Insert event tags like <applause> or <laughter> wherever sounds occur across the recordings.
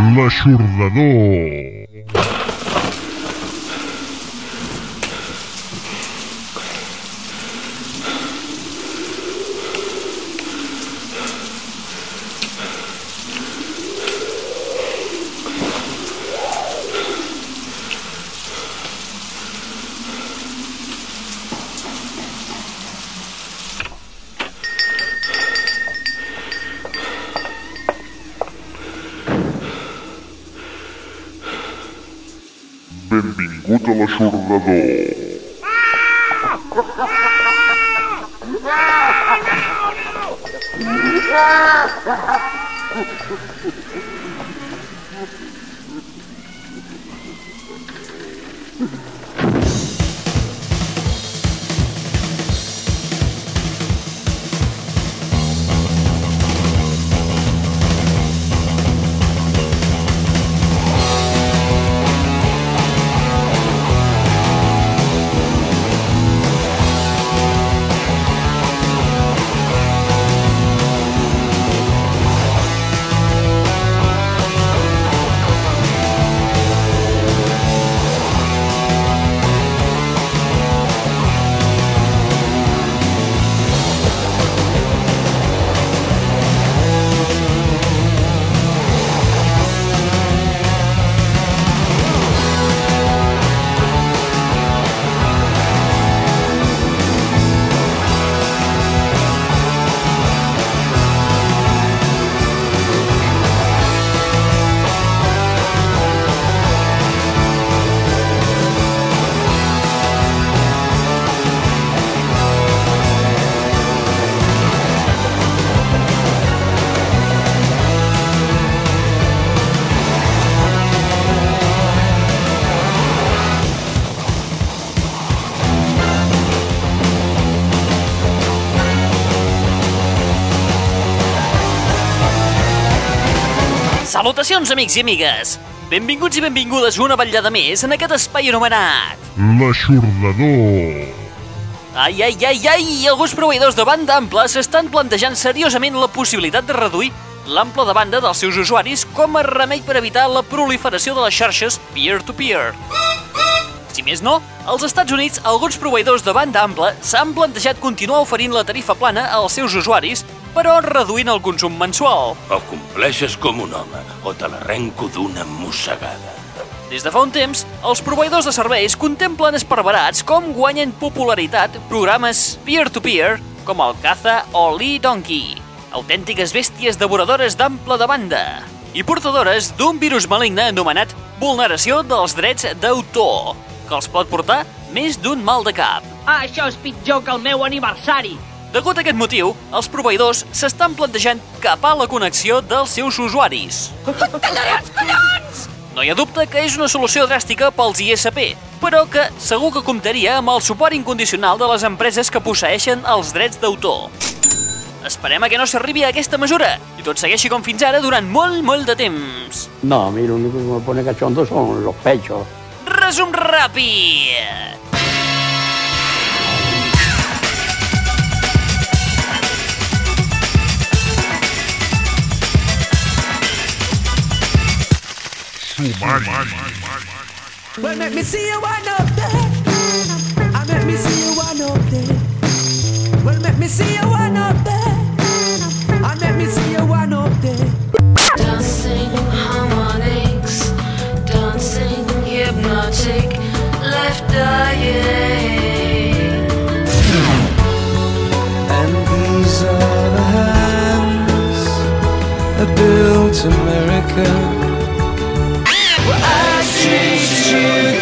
L'aixordador. Salutacions, amics i amigues! Benvinguts i benvingudes una vetllada més en aquest espai anomenat... L'aixordador. Ai, ai, ai, ai! Alguns proveïdors de banda ampla s'estan plantejant seriosament la possibilitat de reduir l'ample de banda dels seus usuaris com a remei per evitar la proliferació de les xarxes peer-to-peer. Si més no, als Estats Units, alguns proveïdors de banda ampla s'han plantejat continuar oferint la tarifa plana als seus usuaris, però reduint el consum mensual. O compleixes com un home, o te l'arrenco d'una mossegada. Des de fa un temps, els proveïdors de serveis contemplen esparverats com guanyen popularitat programes peer-to-peer com el Caza o Lee Donkey, autèntiques bèsties devoradores d'ample de banda i portadores d'un virus maligne anomenat vulneració dels drets d'autor, que els pot portar més d'un mal de cap. Ah, això és pitjor que el meu aniversari. Degut a aquest motiu, els proveïdors s'estan plantejant capar la connexió dels seus usuaris. No hi ha dubte que és una solució dràstica pels ISP, però que segur que comptaria amb el suport incondicional de les empreses que posseixen els drets d'autor. Esperem a que no s'arribi a aquesta mesura i tot segueixi com fins ara durant molt, molt de temps. No, a mí lo único que me pone cachondo son los pechos. Resum ràpid! Sumari. Well, let me see you one up there. I let me see you one up there. Well, let me see you one up there. I let me see you one up there. Dancing harmonics, dancing hypnotic, left dying. And these are the hands that built America. Well, I treat you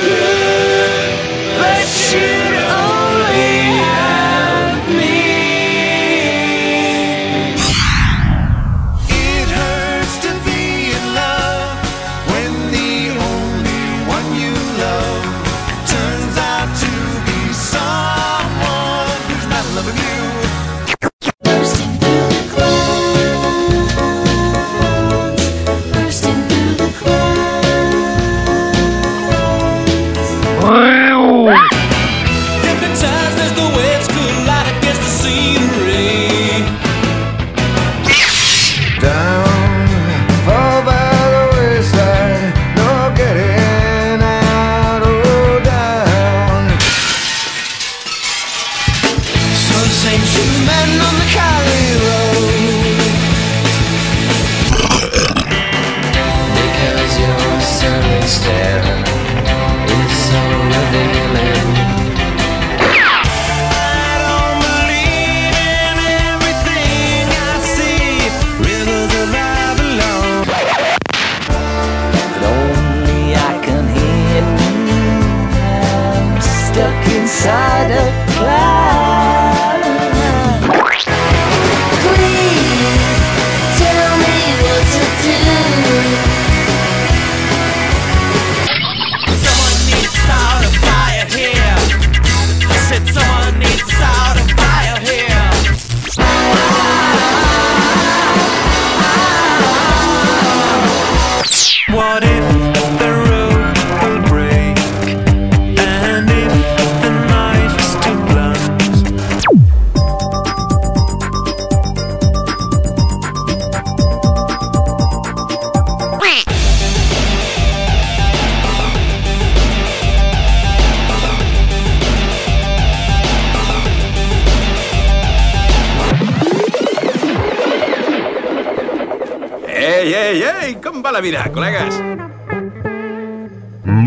virar, col·legues.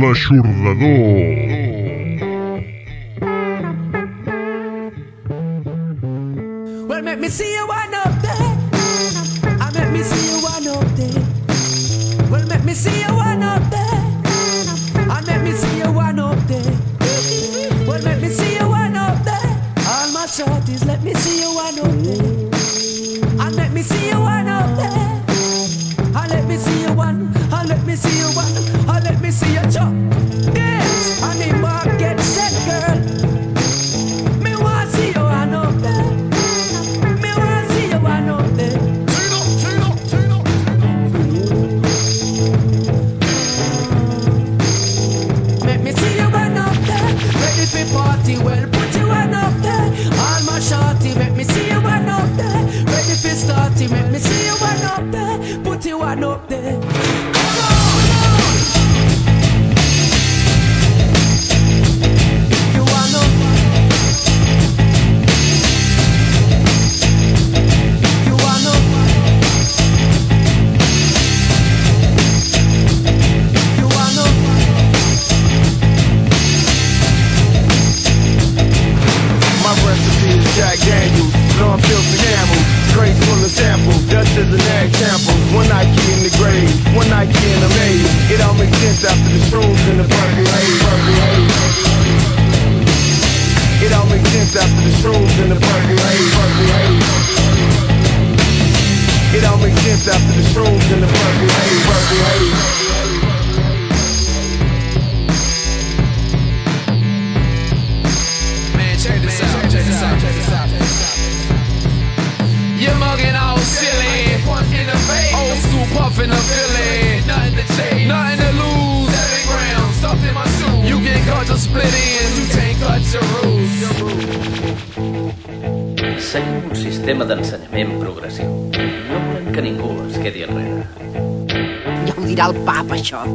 L'aixordador. Sample. One Nike in the grave, one Nike in the maze. It all makes sense after the shrooms and the purple haze. It all makes sense after the shrooms and the purple haze. It all makes sense after the shrooms and the. Purple haze. Old school puffin' the Philly. Nothing to change. Nothing to lose. Seven grams, stuffed in my shoes. You get caught to split ends. You can't cut your rules. Seguim un sistema d'ensenyament progressiu. No volem que ningú es quedi enrere. Ja ho dirà el papa, això.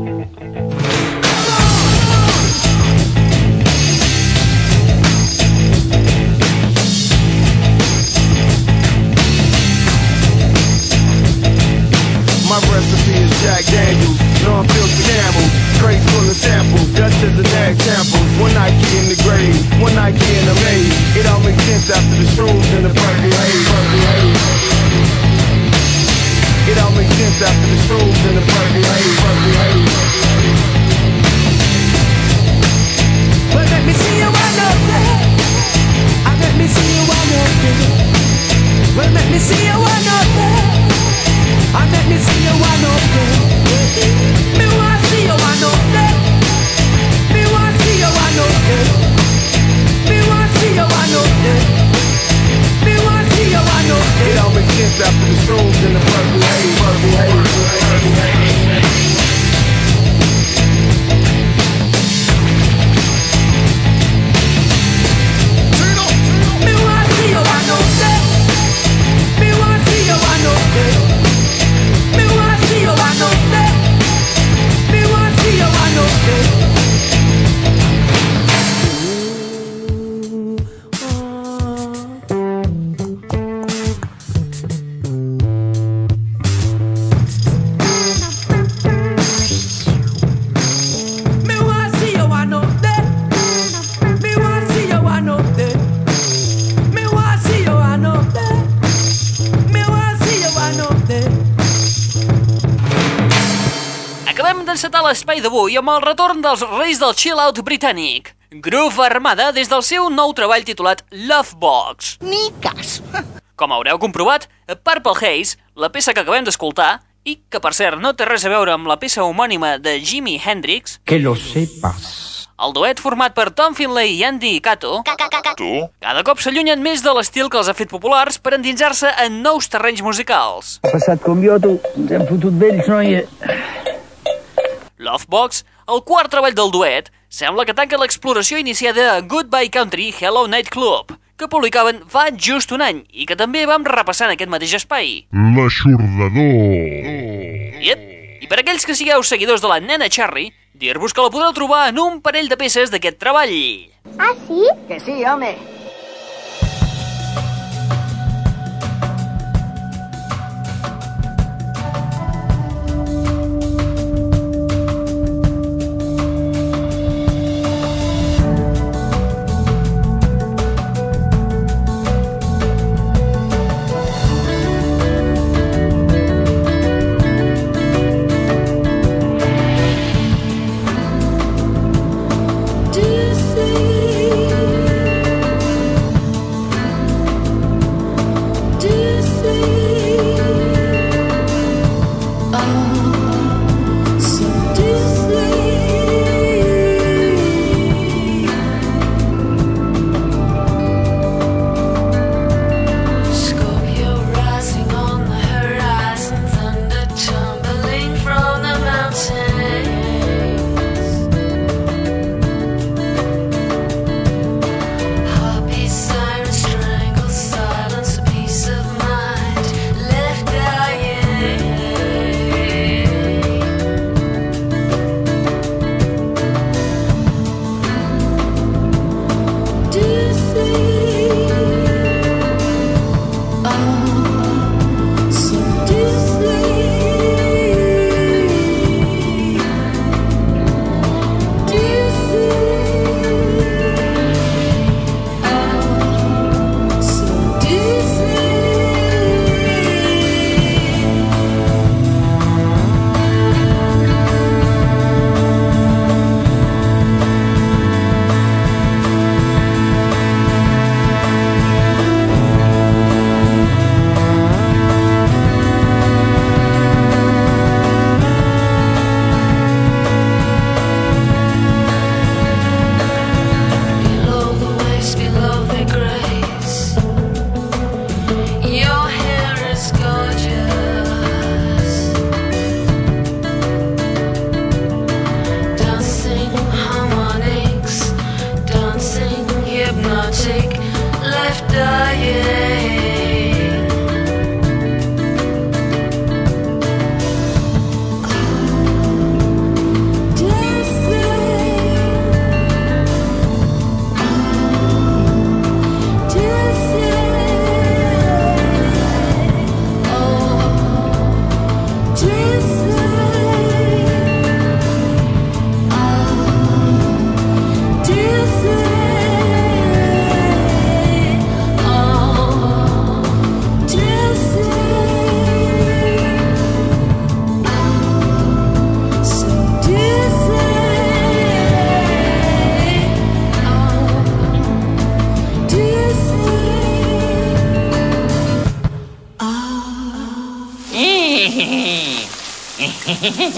D'avui amb el retorn dels reis del chill-out britànic. Groove Armada des del seu nou treball titulat Lovebox. Ni cas. <laughs> Com haureu comprovat, Purple Haze, la peça que acabem d'escoltar, i que per cert no té res a veure amb la peça homònima de Jimi Hendrix, Que lo sepas. el duet format per Tom Finlay i Andy Cato, Tu? cada cop s'allunyen més de l'estil que els ha fet populars per endinsar-se en nous terrenys musicals. Ha passat com jo, tu. Ens hem fotut vells, noia. Lovebox, el quart treball del duet, sembla que tanca l'exploració iniciada a Goodbye Country Hello Night Club, que publicaven fa just un any i que també vam repassar en aquest mateix espai. L'aixordador. Yep. I per aquells que sigueu seguidors de la nena Cherry, dir-vos que la podreu trobar en un parell de peces d'aquest treball. Ah, sí? Que sí, home.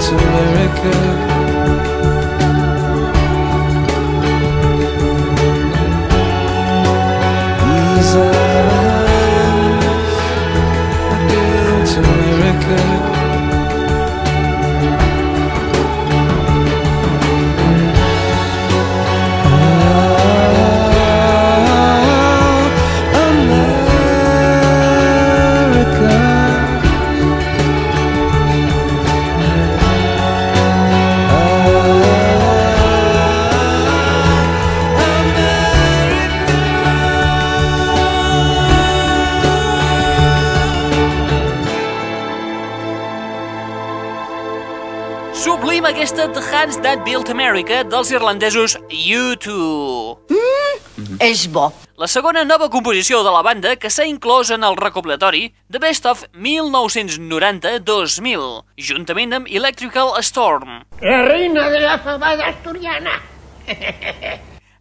to America. Ease Hands That Built America dels irlandesos U2. És bo. La segona nova composició de la banda que s'ha inclòs en el recopilatori The Best of 1990-2000, juntament amb Electrical Storm. La reina de la fabada asturiana.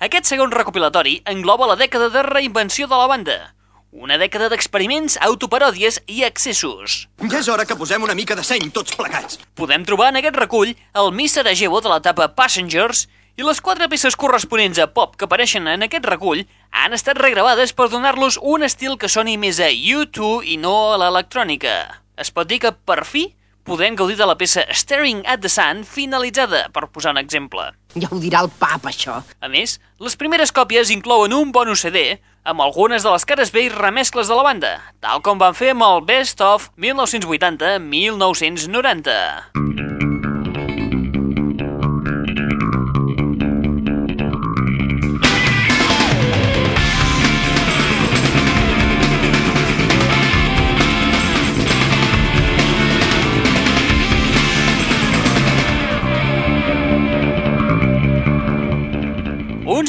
Aquest segon recopilatori engloba la dècada de reinvenció de la banda, una dècada d'experiments, autoparòdies i accessos. Ja és hora que posem una mica de seny tots plegats. Podem trobar en aquest recull el Miss Sarajevo de l'etapa Passengers i les quatre peces corresponents a pop que apareixen en aquest recull han estat regravades per donar-los un estil que soni més a U2 i no a l'electrònica. Es pot dir que, per fi, podem gaudir de la peça Staring at the Sun finalitzada, per posar un exemple. Ja ho dirà el pap, això. A més, les primeres còpies inclouen un bonus CD amb algunes de les cares i remescles de la banda, tal com van fer amb el Best of 1980-1990. Uns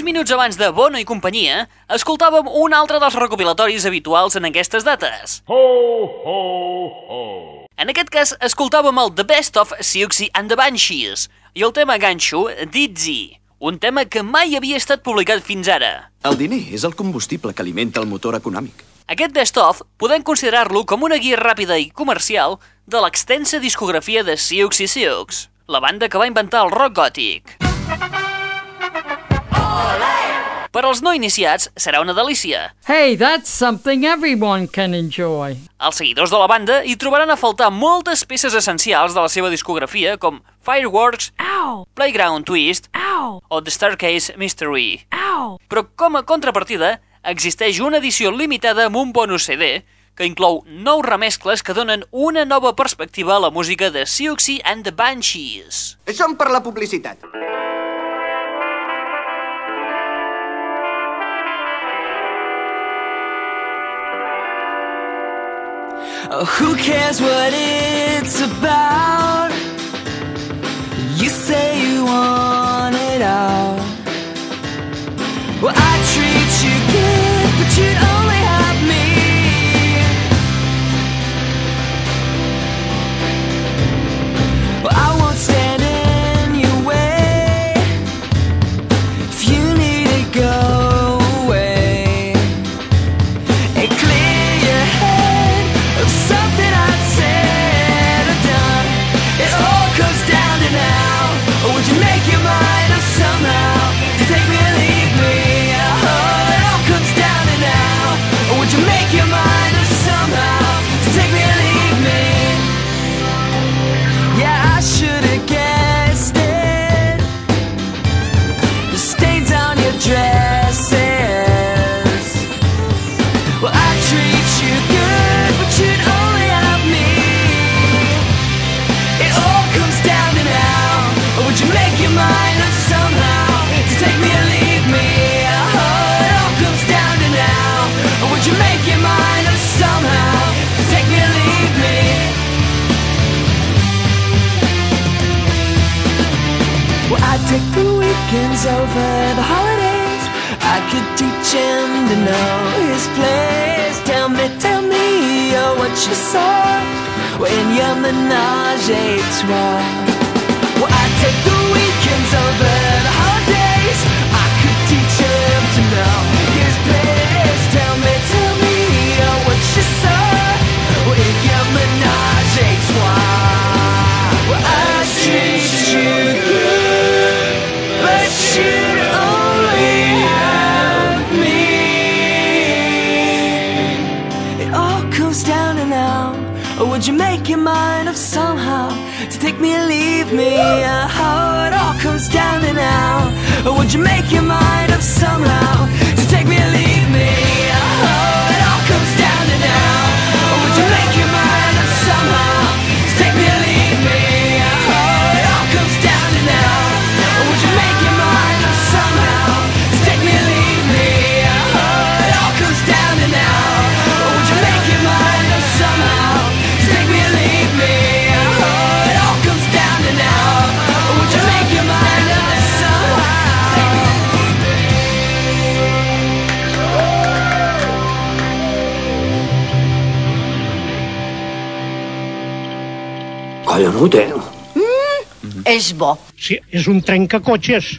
minuts abans de Bono i companyia, escoltàvem un altre dels recopilatoris habituals en aquestes dates. Ho, ho, ho. En aquest cas, escoltàvem el The Best of Siouxsie and the Banshees i el tema ganxo Dizzy, un tema que mai havia estat publicat fins ara. El diner és el combustible que alimenta el motor econòmic. Aquest Best of podem considerar-lo com una guia ràpida i comercial de l'extensa discografia de Siouxsie Sioux, la banda que va inventar el rock gòtic. Per als no iniciats serà una delícia. Hey, that's something everyone can enjoy. Els seguidors de la banda hi trobaran a faltar moltes peces essencials de la seva discografia com Fireworks, Ow! Playground Twist Ow! o The Staircase Mystery. Ow! Però com a contrapartida, existeix una edició limitada amb un bonus CD que inclou nou remescles que donen una nova perspectiva a la música de Siouxsie and the Banshees. Som per la publicitat. Oh, who cares what it's about? You say you want it all. Well, I treat you good, over the holidays. I could teach him to know his place. Tell me, tell me, oh, what you saw when your menage a trois. Well, I take the weekends over leave me? Oh, it all comes down to now. Would you make your mind up somehow Menut, eh? És bo. Sí, és un trencacotxes.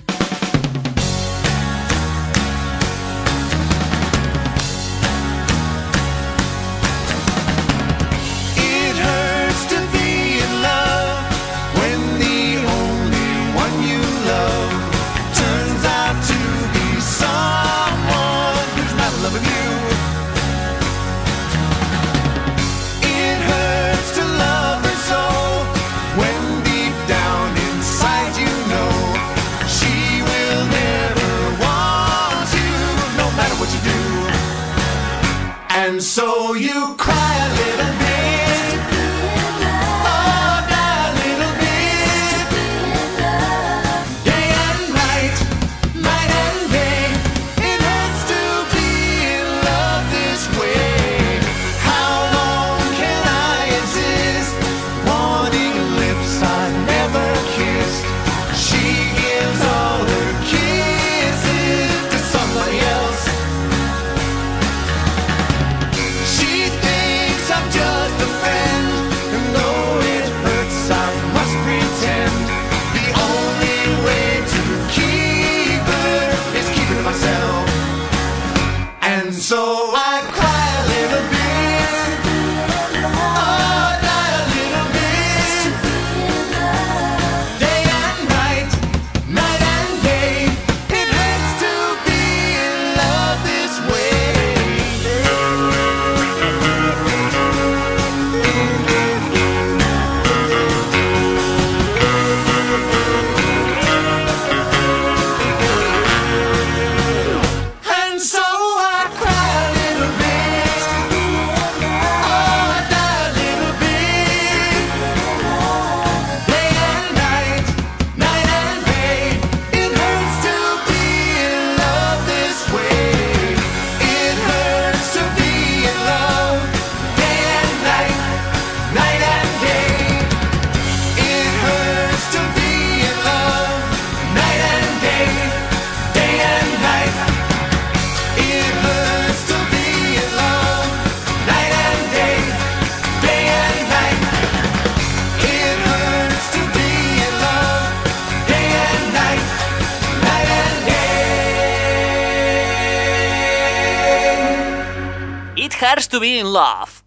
In Love.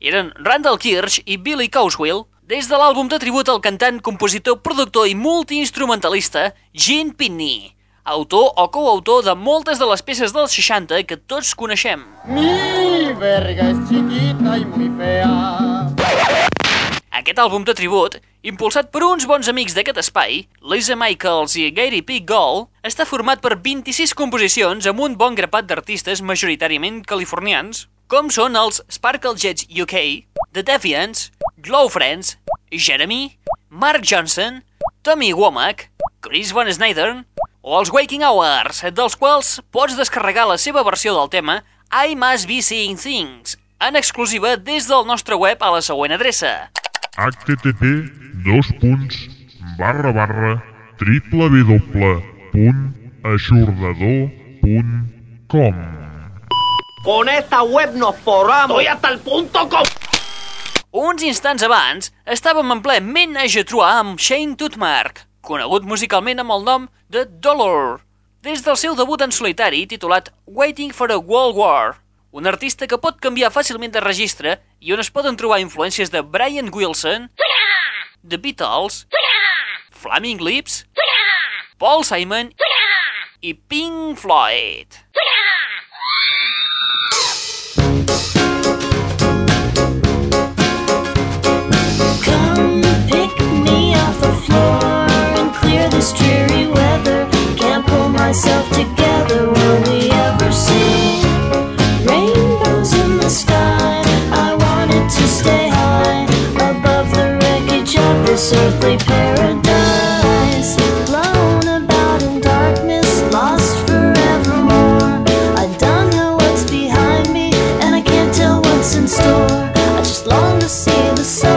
Eren Randall Kirsch i Billy Cowswell des de l'àlbum de tribut al cantant, compositor, productor i multiinstrumentalista Gene Pitney, autor o coautor de moltes de les peces dels 60 que tots coneixem. Mi verga es chiquita y muy fea. Aquest àlbum de tribut, impulsat per uns bons amics d'aquest espai, Lisa Michaels i Gary P. Gold, està format per 26 composicions amb un bon grapat d'artistes majoritàriament californians, com són els Sparkle Jets UK, The Deviants, Glow Friends, Jeremy, Mark Johnson, Tommy Womack, Chris Van Snyder o els Waking Hours, dels quals pots descarregar la seva versió del tema I Must Be Seeing Things, en exclusiva des del nostre web a la següent adreça. http dos punts barra barra triple Con esta web nos forramos. Estoy hasta el punto com... Uns instants abans, estàvem en ple menage a trois amb Shane Tutmark, conegut musicalment amb el nom de Dollar, des del seu debut en solitari titulat Waiting for a World War, un artista que pot canviar fàcilment de registre i on es poden trobar influències de Brian Wilson, The Beatles, Flaming Lips, Paul Simon i Pink Floyd. Off the floor and clear this dreary weather. Can't pull myself together. Will we ever see rainbows in the sky? I wanted to stay high above the wreckage of this earthly paradise. Blown about in darkness, lost forevermore. I don't know what's behind me, and I can't tell what's in store. I just long to see the sun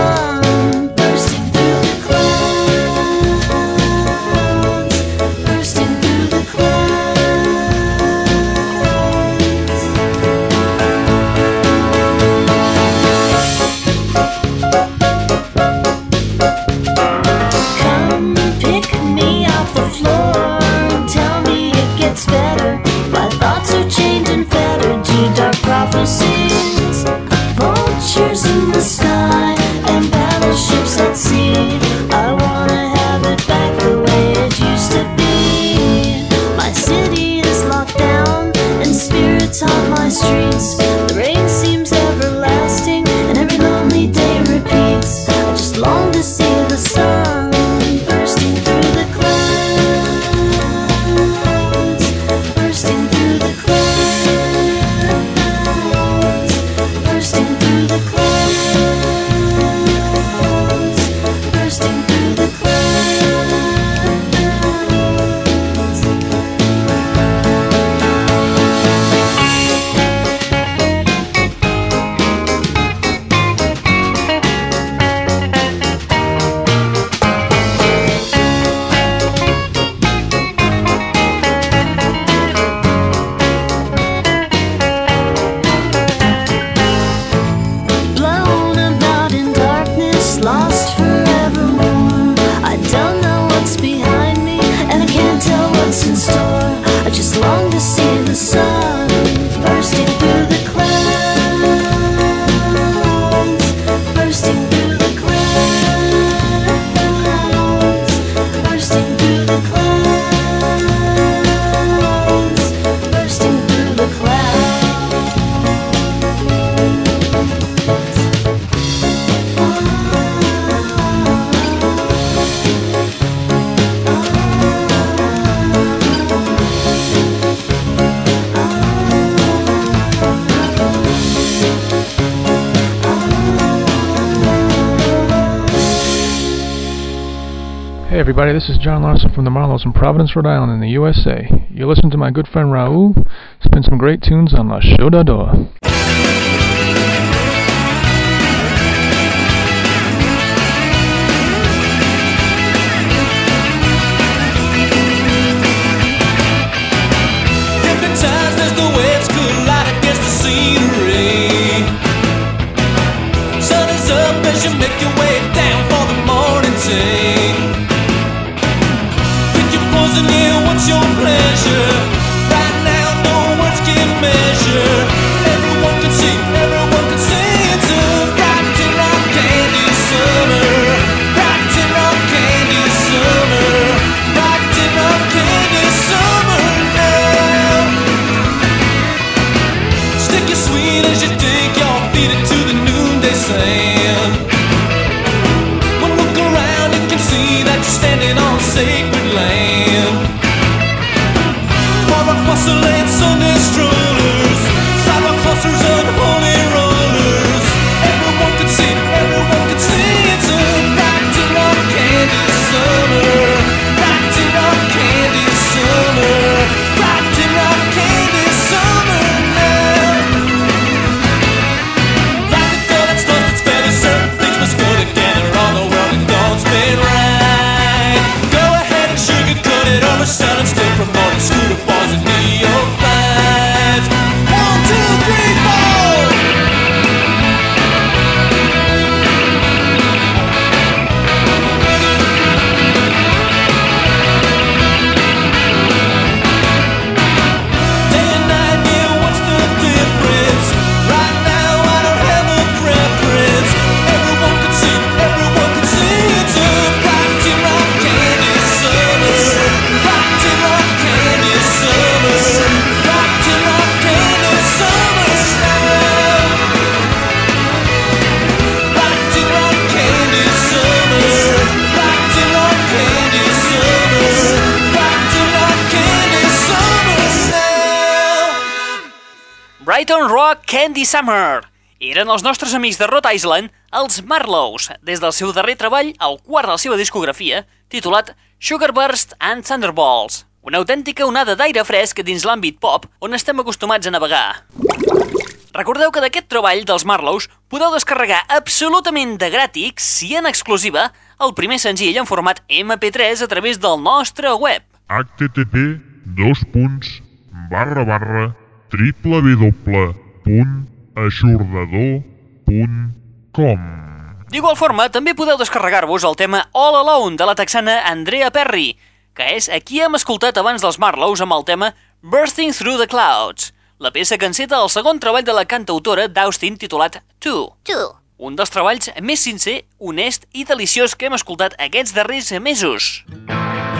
from the Marlows in Providence, Rhode Island, in the USA. You listen to my good friend Raul spin some great tunes on La. Hypnotized Summer. Eren els nostres amics de Rhode Island, els Marlows, des del seu darrer treball, el quart de la seva discografia, titulat Sugar Burst and Thunderballs, una autèntica onada d'aire fresc dins l'àmbit pop on estem acostumats a navegar. Recordeu que d'aquest treball dels Marlows podeu descarregar absolutament de gràtic, si en exclusiva, el primer senzill en format MP3 a través del nostre web. http dos punts barra barra www.aixordador.com D'igual forma, també podeu descarregar-vos el tema All Alone de la texana Andrea Perry, que és a qui hem escoltat abans dels Marlows amb el tema Bursting Through the Clouds, la peça que enceta el segon treball de la cantautora d'Austin titulat Two. Two. Un dels treballs més sincer, honest i deliciós que hem escoltat aquests darrers mesos. Down,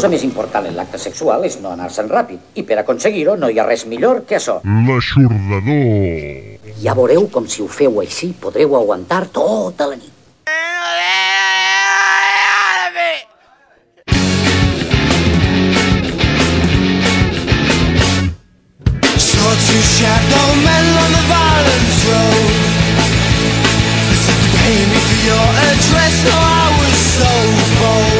cosa més important en l'acte sexual és no anar-se'n ràpid, i per aconseguir-ho no hi ha res millor que això. L'aixordador. Ja veureu com si ho feu així podreu aguantar tota la nit. Two shadow men on the violence road. They said to pay me for your address. No, I was so bold.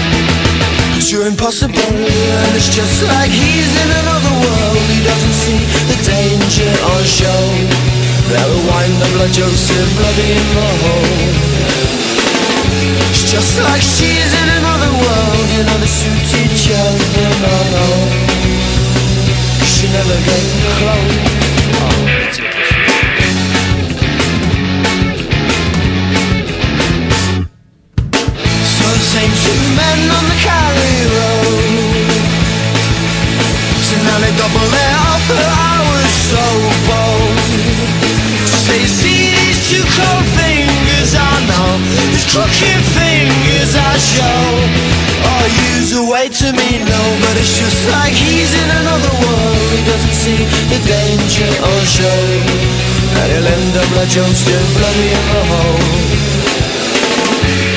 you're impossible. And it's just like he's in another world. He doesn't see the danger on show. They'll wind up like Joseph bloody in the hole. It's just like she's in another world You know they suit each other, no, She never get close. So the same two men on the Cali crooked fingers I show. Oh, a way to me, no But it's just like he's in another world. He doesn't see the danger on show. And he'll end up like Joseph bloody in the hole.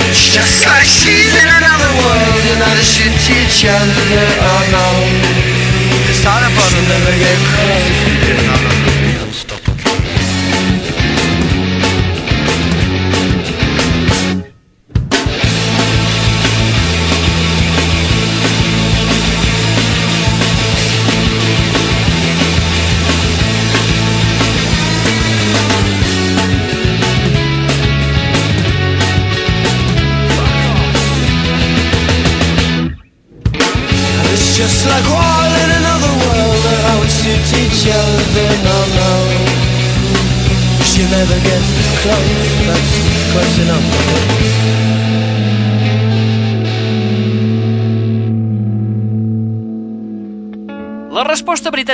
It's just like she's in another world You know they shoot each other, oh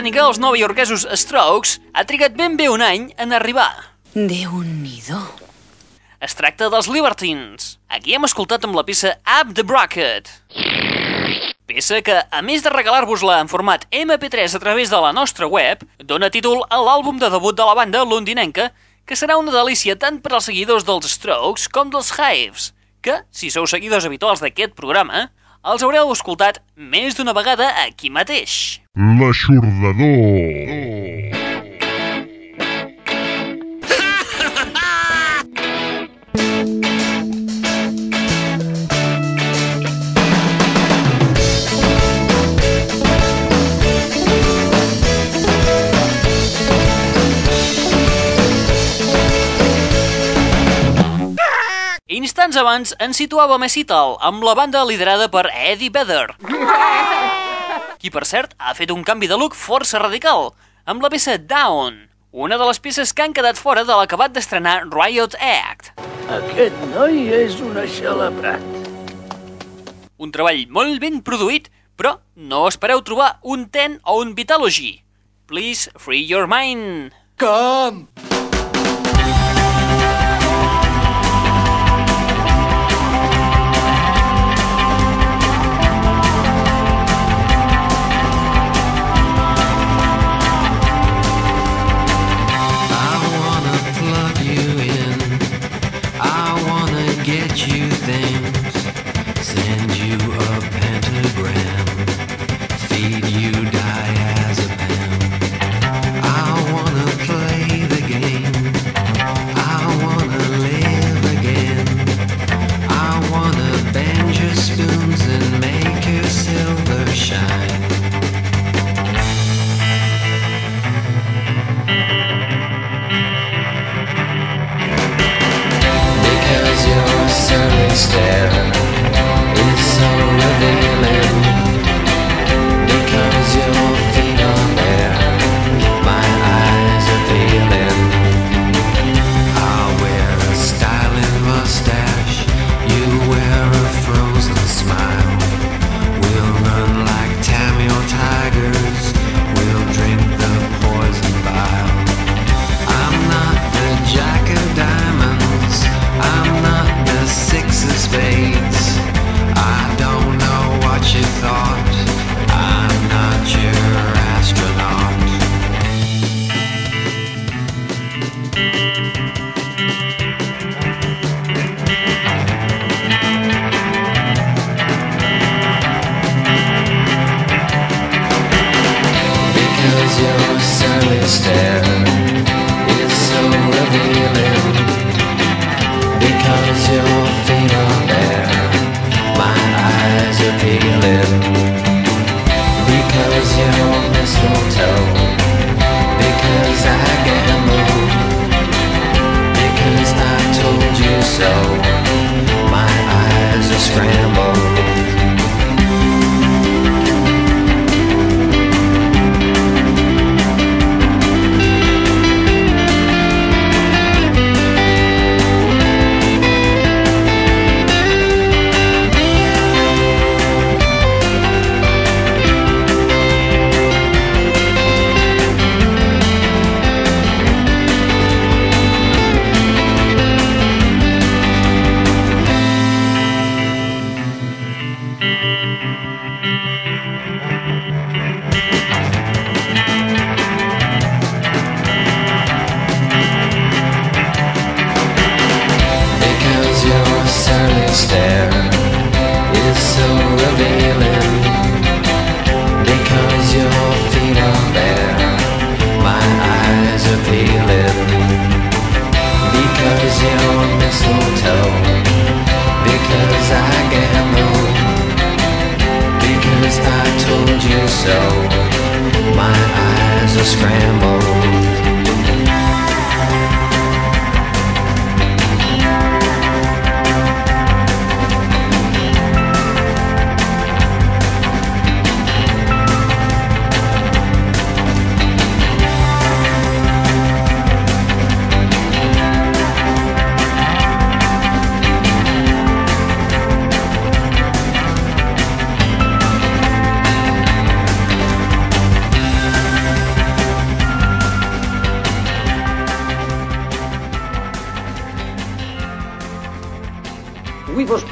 britànica als novaiorquesos Strokes ha trigat ben bé un any en arribar. Déu-n'hi-do. Es tracta dels Libertines. Aquí hem escoltat amb la peça Up the Bracket. Peça que, a més de regalar-vos-la en format MP3 a través de la nostra web, dona títol a l'àlbum de debut de la banda londinenca, que serà una delícia tant per als seguidors dels Strokes com dels Hives, que, si sou seguidors habituals d'aquest programa, els haureu escoltat més d'una vegada aquí mateix. L'aixordador. Instants abans ens situàvem a Seattle amb la banda liderada per Eddie Vedder, <laughs> qui per cert ha fet un canvi de look força radical, amb la peça Down, una de les peces que han quedat fora de l'acabat d'estrenar Riot Act. Aquest noi és un aixalaprat. Un treball molt ben produït, però no espereu trobar un ten o un Vitalogy. Please free your mind. Come!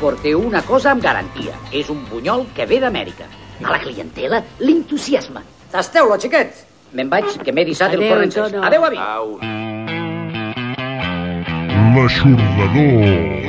porteu una cosa amb garantia. És un bunyol que ve d'Amèrica. A la clientela l'entusiasma. Tasteu-lo, xiquets! Me'n vaig, que m'he dissat Adeu, el corrent. Adéu, avi! Au. L'aixordador.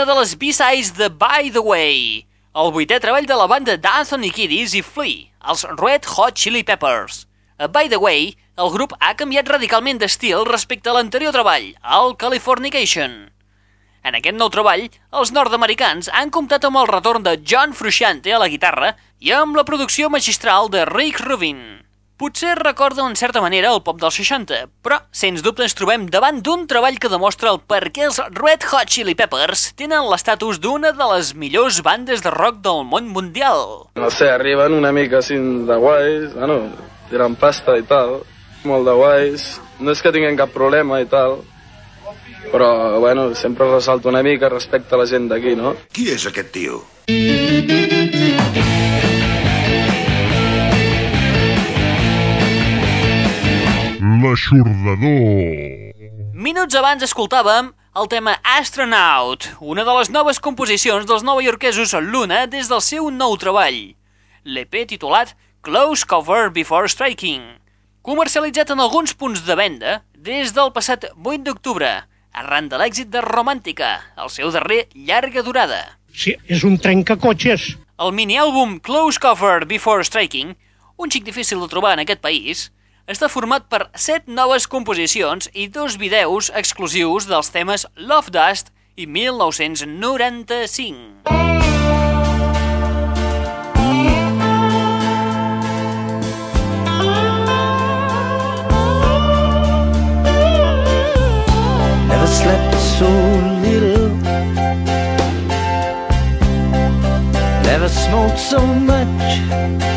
Una de les B-sides de By the Way, el vuitè treball de la banda d'Anthony Kiddis i Flea, els Red Hot Chili Peppers. A By the Way, el grup ha canviat radicalment d'estil respecte a l'anterior treball, el Californication. En aquest nou treball, els nord-americans han comptat amb el retorn de John Frusciante a la guitarra i amb la producció magistral de Rick Rubin. Potser recorda en certa manera el pop dels 60, però sens dubte ens trobem davant d'un treball que demostra el per què els Red Hot Chili Peppers tenen l'estatus d'una de les millors bandes de rock del món mundial. No sé, arriben una mica així de guais, bueno, tiren pasta i tal, molt de guais. No és que tinguem cap problema i tal, però, bueno, sempre ressalto una mica respecte a la gent d'aquí, no? Qui és aquest tio? L'aixordador. Minuts abans escoltàvem el tema Astronaut, una de les noves composicions dels novaiorquesos Luna des del seu nou treball, l'EP titulat Close Cover Before Striking, comercialitzat en alguns punts de venda des del passat 8 d'octubre, arran de l'èxit de Romàntica, el seu darrer llarga durada. Sí, és un trencacotxes. El mini-àlbum Close Cover Before Striking, un xic difícil de trobar en aquest país, està format per set noves composicions i dos vídeos exclusius dels temes Love Dust i 1995. Never slept so little. Never smoked so much.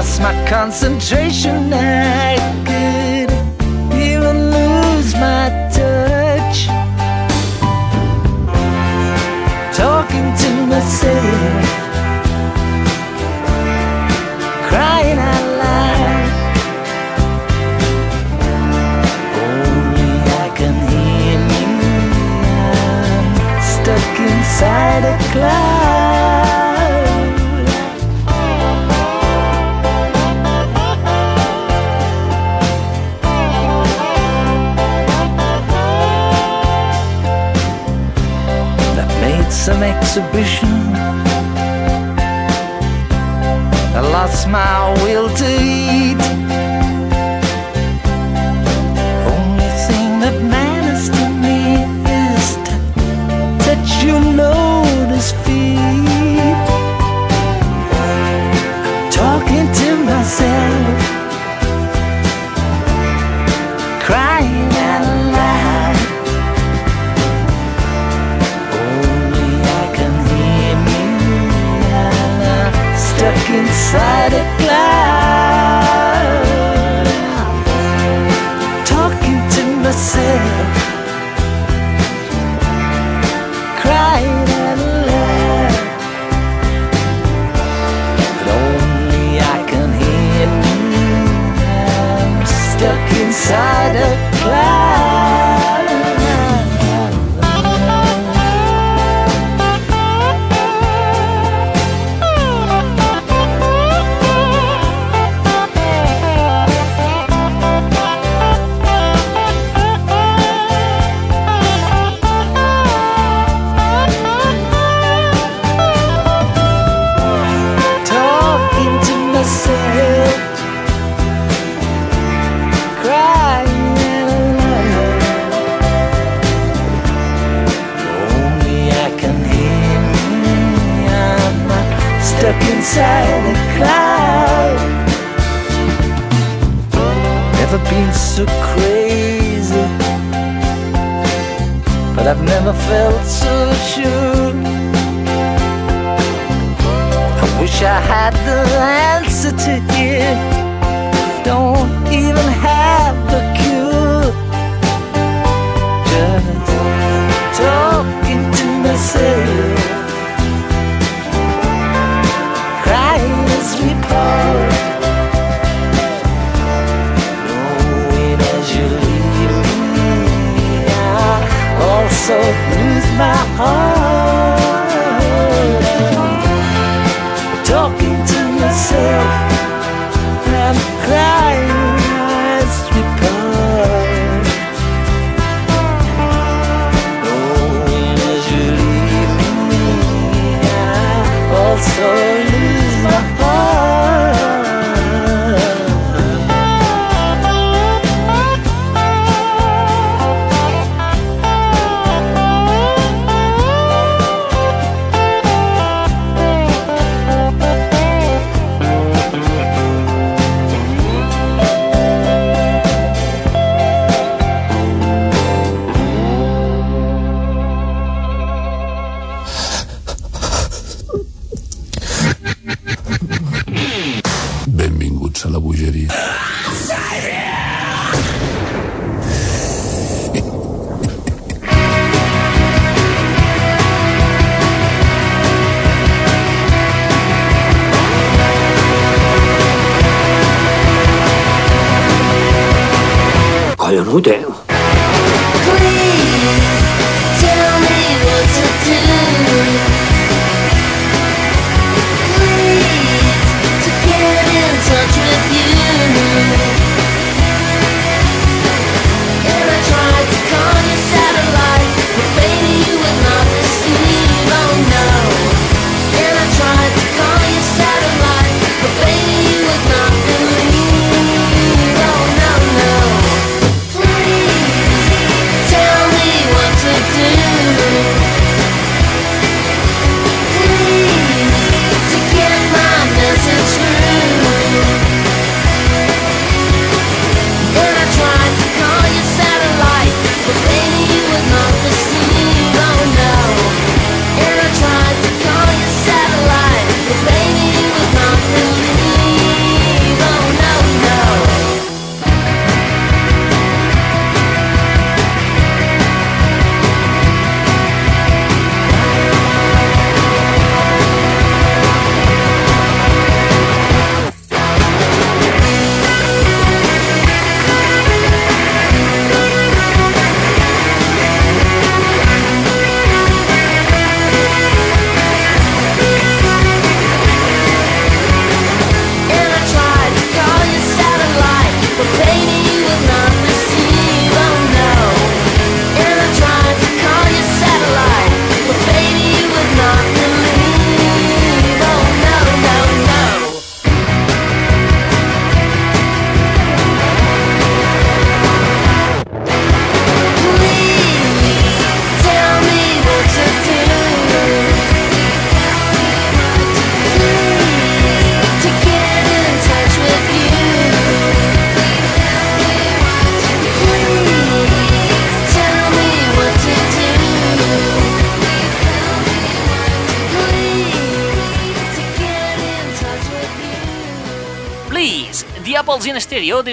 Lost my concentration. I could even lose my touch. Talking to myself. Crying out loud. Only I can hear me. I'm stuck inside a cloud. Some exhibition. I lost my will to eat. Only thing that matters to me is touch your lotus feet. Talking to myself, inside a cloud. Talking to myself. Crying out loud. But only I can hear me. I'm stuck inside a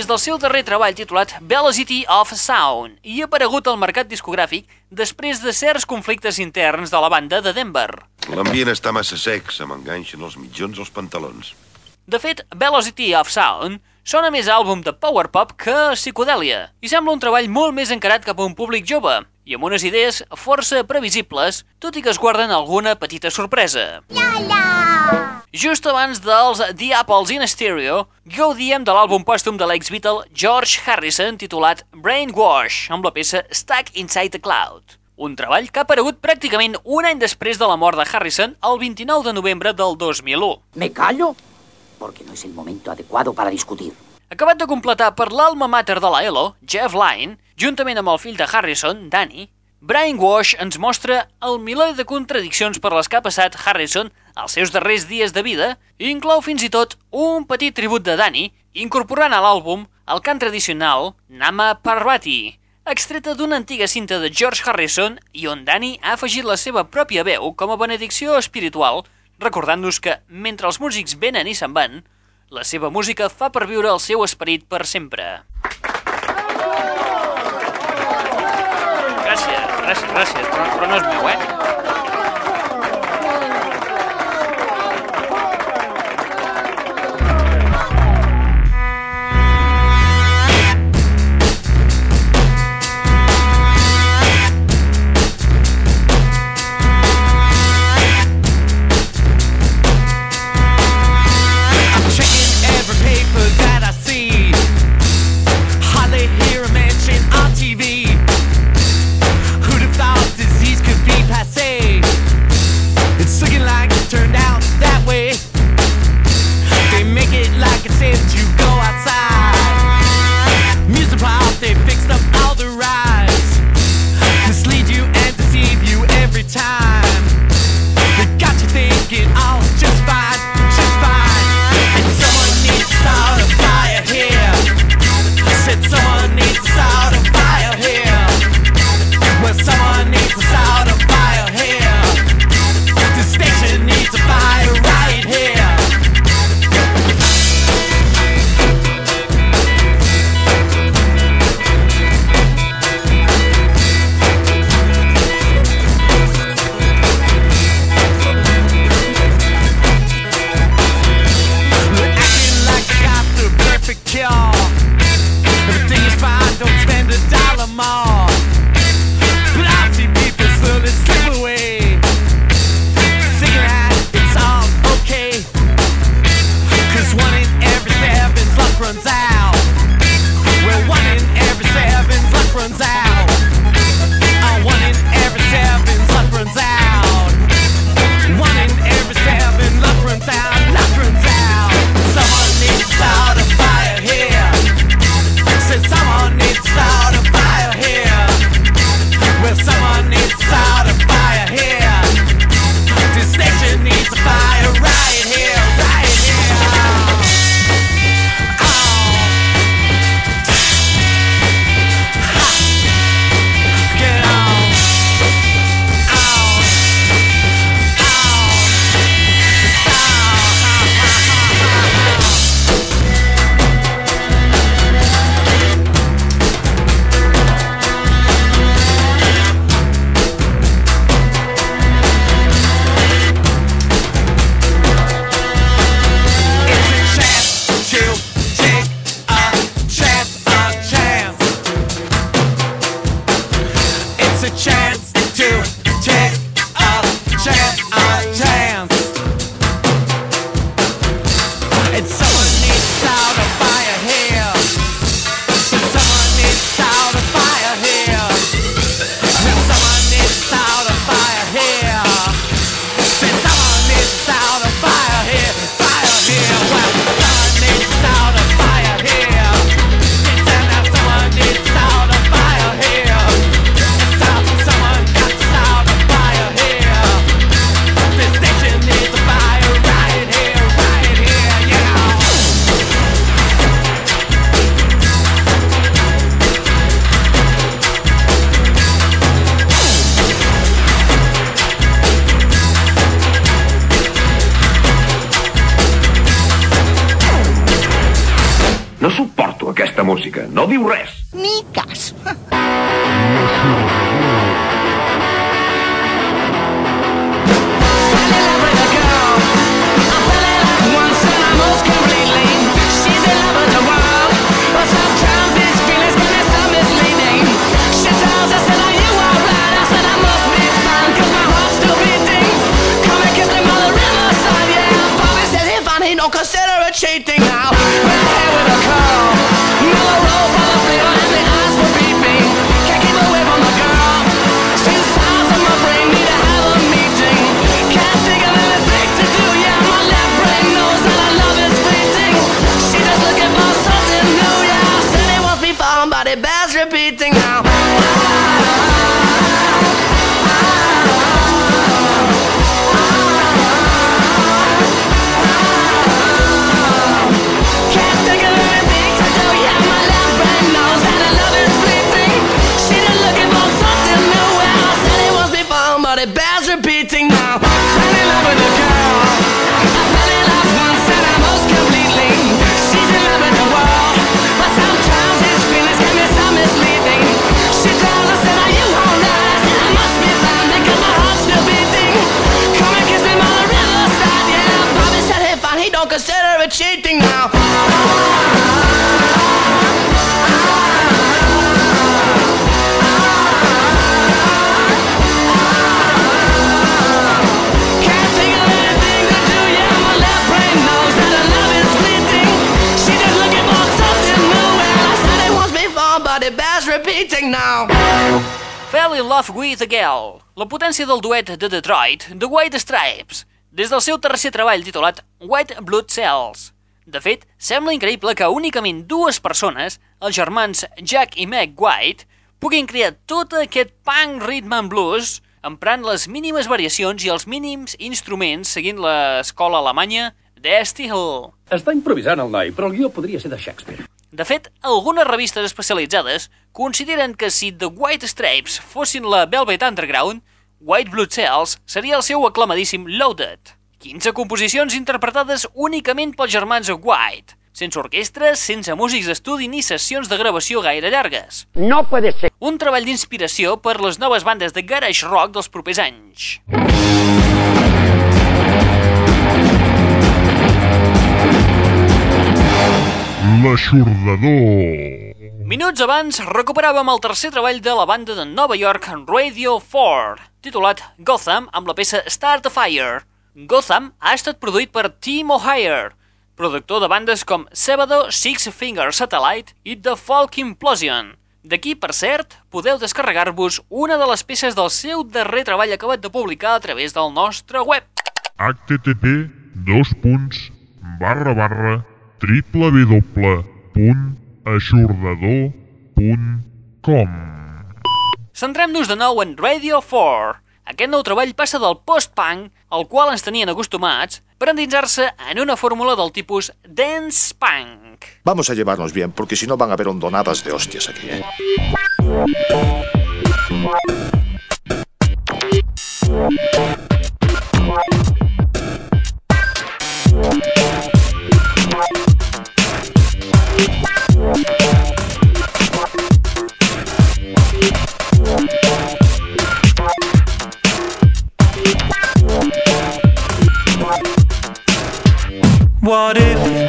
des del seu darrer treball titulat Velocity of Sound i ha aparegut al mercat discogràfic després de certs conflictes interns de la banda de Denver. L'ambient està massa sec, se m'enganxen els mitjons als pantalons. De fet, Velocity of Sound sona més àlbum de power pop que psicodèlia i sembla un treball molt més encarat cap a un públic jove i amb unes idees força previsibles, tot i que es guarden alguna petita sorpresa. Just abans dels The Apples in Stereo, gaudíem de l'àlbum pòstum de l'ex-Beatle George Harrison titulat Brainwash, amb la peça Stuck Inside the Cloud. Un treball que ha aparegut pràcticament un any després de la mort de Harrison, el 29 de novembre del 2001. ¿Me callo? Porque no es el momento adecuado para discutir. Acabat de completar per l'alma mater de la ELO, Jeff Lynne, juntament amb el fill de Harrison, Danny, Brainwash ens mostra el miler de contradiccions per les que ha passat Harrison als seus darrers dies de vida i inclou fins i tot un petit tribut de Danny, incorporant a l'àlbum el cant tradicional Nama Parvati, extreta d'una antiga cinta de George Harrison i on Danny ha afegit la seva pròpia veu com a benedicció espiritual, recordant-nos que, mentre els músics venen i se'n van, La seva música fa perviure el seu esperit per sempre. Gràcies, gràcies, però, però no és meu, eh? Fell in Love with a Girl, la potència del duet de Detroit, The White Stripes, des del seu tercer treball titulat White Blood Cells. De fet, sembla increïble que únicament dues persones, els germans Jack i Meg White, puguin crear tot aquest punk rhythm and blues emprant les mínimes variacions i els mínims instruments seguint l'escola alemanya d'Esti Hill. Està improvisant el noi, però el guió podria ser de Shakespeare. De fet, algunes revistes especialitzades consideren que si The White Stripes fossin la Velvet Underground, White Blood Cells seria el seu aclamadíssim Loaded. 15 composicions interpretades únicament pels germans White, sense orquestres, sense músics d'estudi ni sessions de gravació gaire llargues. No puede ser. Un treball d'inspiració per les noves bandes de garage rock dels propers anys. L'aixordador. Minuts abans recuperàvem el tercer treball de la banda de Nova York Radio 4, titulat Gotham amb la peça Start a Fire. Gotham ha estat produït per Tim O'Hire, productor de bandes com Sebado, Six Finger Satellite i The Folk Implosion. D'aquí, per cert, podeu descarregar-vos una de les peces del seu darrer treball acabat de publicar a través del nostre web. http dos punts barra barra triple punt aixordador punt com Centrem-nos de nou en Radio 4. Aquest nou treball passa del post-punk, al qual ens tenien acostumats, per endinsar-se en una fórmula del tipus dance punk. Vamos a llevarnos bien, porque si no van a haber hondonadas de hostias aquí, ¿eh? What if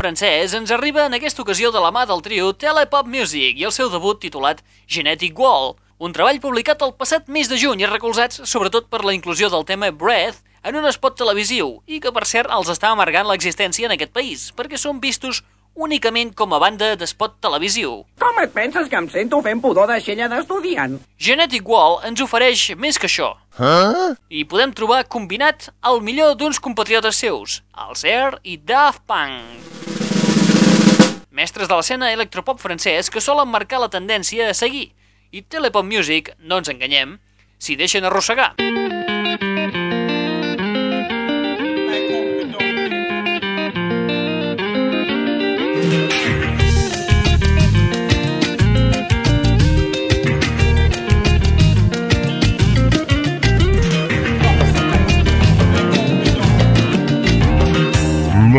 francès ens arriba en aquesta ocasió de la mà del trio Telepop Music i el seu debut titulat Genetic Wall, un treball publicat el passat mes de juny i recolzats sobretot per la inclusió del tema Breath en un spot televisiu i que per cert els està amargant l'existència en aquest país perquè són vistos únicament com a banda d'espot televisiu. Com et penses que em sento fent pudor de xella d'estudiant? Genetic Wall ens ofereix més que això. Huh? I podem trobar combinat el millor d'uns compatriotes seus, els Air i Daft Punk. Mestres de l'escena electropop francès que solen marcar la tendència a seguir, i Telepop Music, no ens enganyem, s'hi deixen arrossegar.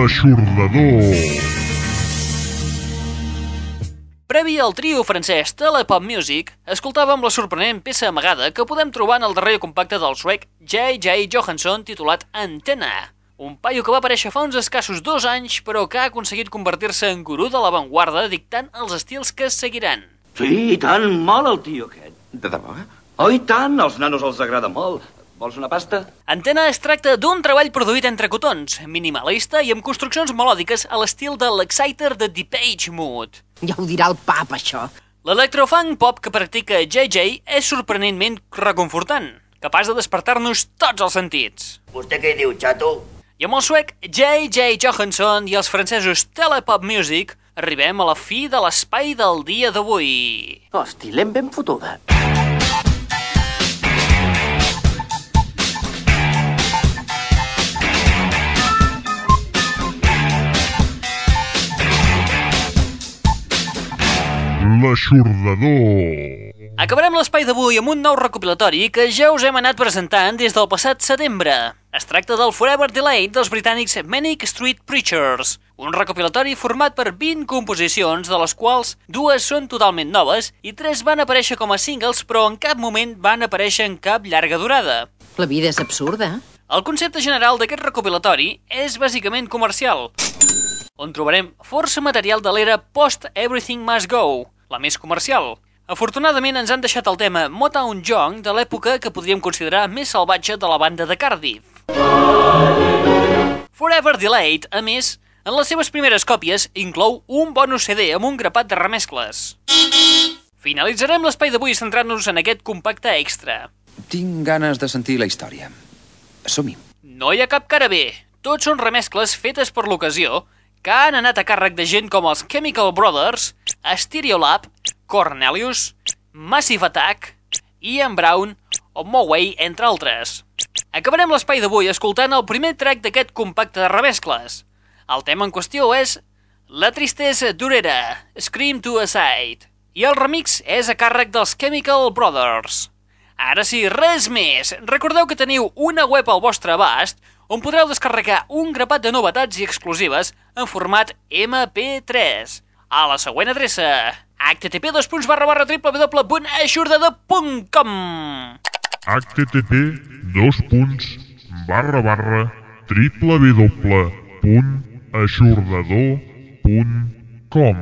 L'aixordador. Previ al trio francès Telepop Music, escoltàvem la sorprenent peça amagada que podem trobar en el darrer compacte del suec J.J. Johansson titulat Antena. Un paio que va aparèixer fa uns escassos dos anys però que ha aconseguit convertir-se en gurú de l'avantguarda dictant els estils que es seguiran. Sí, i tant, molt el tio aquest. De debò? Oh, i tant, als nanos els agrada molt. Vols una pasta? Antena es tracta d'un treball produït entre cotons, minimalista i amb construccions melòdiques a l'estil de l'Exciter de Deepage Mood. Ja ho dirà el pap, això. L'electrofunk pop que practica JJ és sorprenentment reconfortant, capaç de despertar-nos tots els sentits. Vostè què diu, xato? I amb el suec J.J. Johansson i els francesos Telepop Music arribem a la fi de l'espai del dia d'avui. Hosti, l'hem ben fotuda. L'aixordador. Acabarem l'espai d'avui amb un nou recopilatori que ja us hem anat presentant des del passat setembre. Es tracta del Forever Delayed dels britànics Manic Street Preachers, un recopilatori format per 20 composicions, de les quals dues són totalment noves i tres van aparèixer com a singles però en cap moment van aparèixer en cap llarga durada. La vida és absurda. El concepte general d'aquest recopilatori és bàsicament comercial, on trobarem força material de l'era post-Everything Must Go, la més comercial. Afortunadament ens han deixat el tema Motown Jong de l'època que podríem considerar més salvatge de la banda de Cardiff. Forever Delayed, a més, en les seves primeres còpies inclou un bonus CD amb un grapat de remescles. Finalitzarem l'espai d'avui centrant-nos en aquest compacte extra. Tinc ganes de sentir la història. Som-hi. No hi ha cap cara bé. Tots són remescles fetes per l'ocasió que han anat a càrrec de gent com els Chemical Brothers, Stereolab, Cornelius, Massive Attack, Ian Brown o Moway, entre altres. Acabarem l'espai d'avui escoltant el primer track d'aquest compacte de remescles. El tema en qüestió és La tristesa durera, Scream to a Side, i el remix és a càrrec dels Chemical Brothers. Ara sí, res més. Recordeu que teniu una web al vostre abast on podreu descarregar un grapat de novetats i exclusives en format MP3. A la següent adreça, http www.aixordador.com http dos punts barra barra www.aixordador.com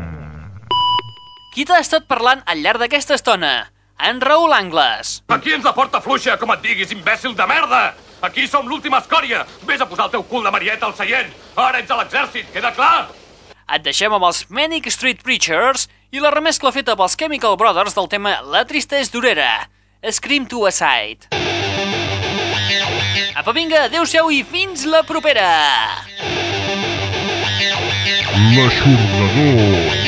Qui t'ha estat parlant al llarg d'aquesta estona? En Raül Angles. Aquí ens la porta fluixa, com et diguis, imbècil de merda! Aquí som l'última escòria! Vés a posar el teu cul de marieta al seient! Ara ets a l'exèrcit, queda clar? Et deixem amb els Manic Street Preachers i la remescla feta pels Chemical Brothers del tema La tristesa durera, Scream to a Side. Apa, vinga, adeu-siau i fins la propera! L'aixordador.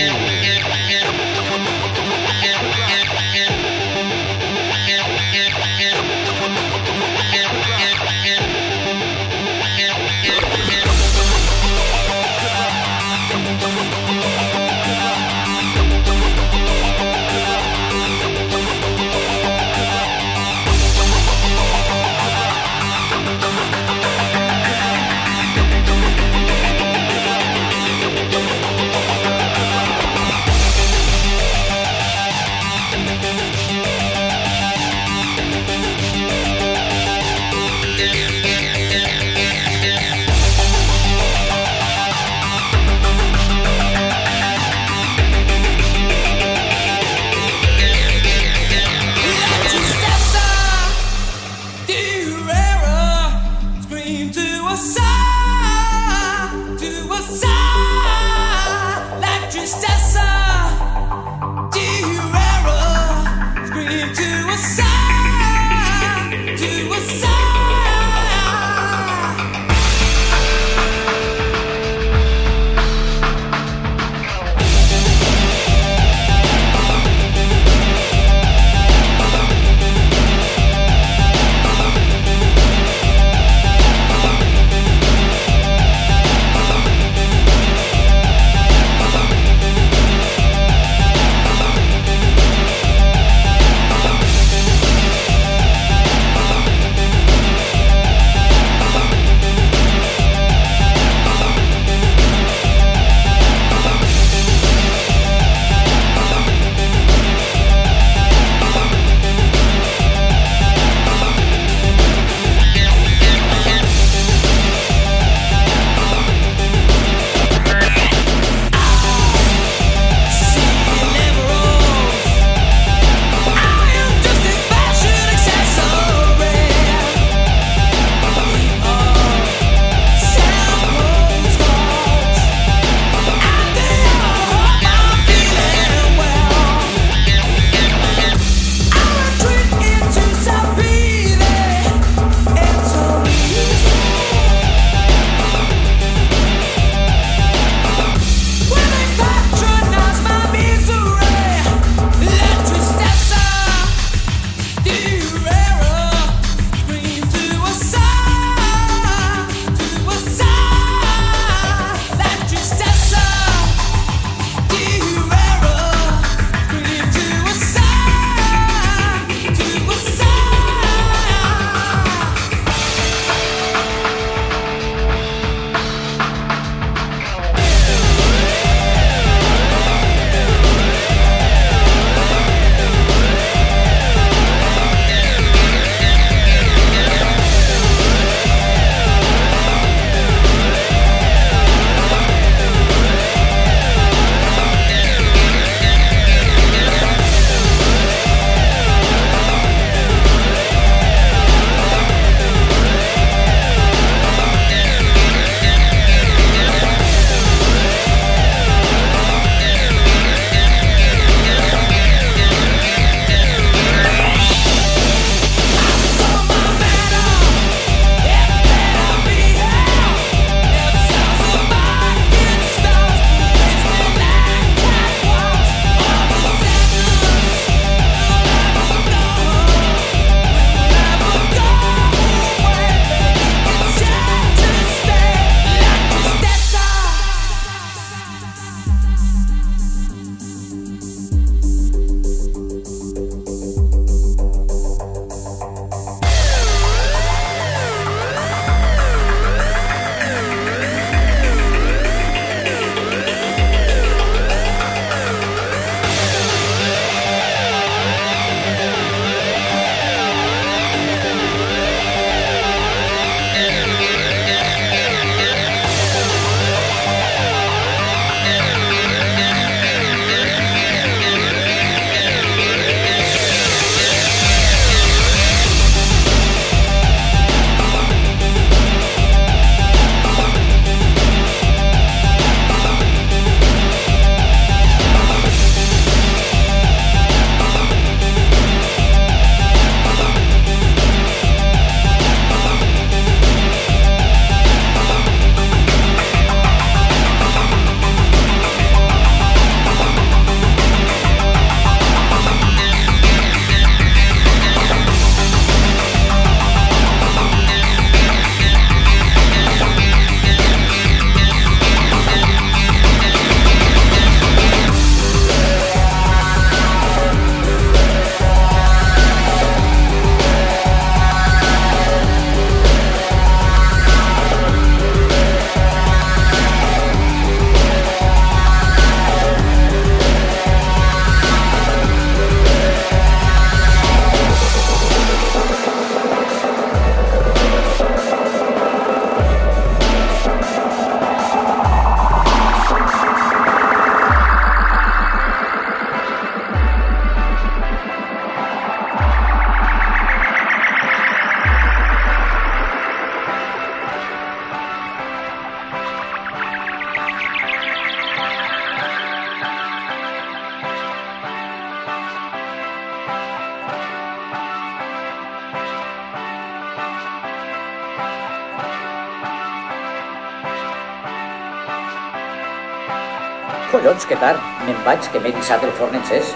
Collons, que tard. Me'n vaig, que m'he guisat el forn encès.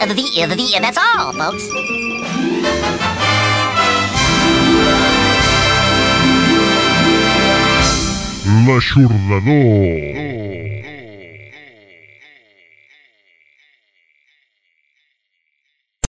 The, the, the, that's all, folks. L'aixordador.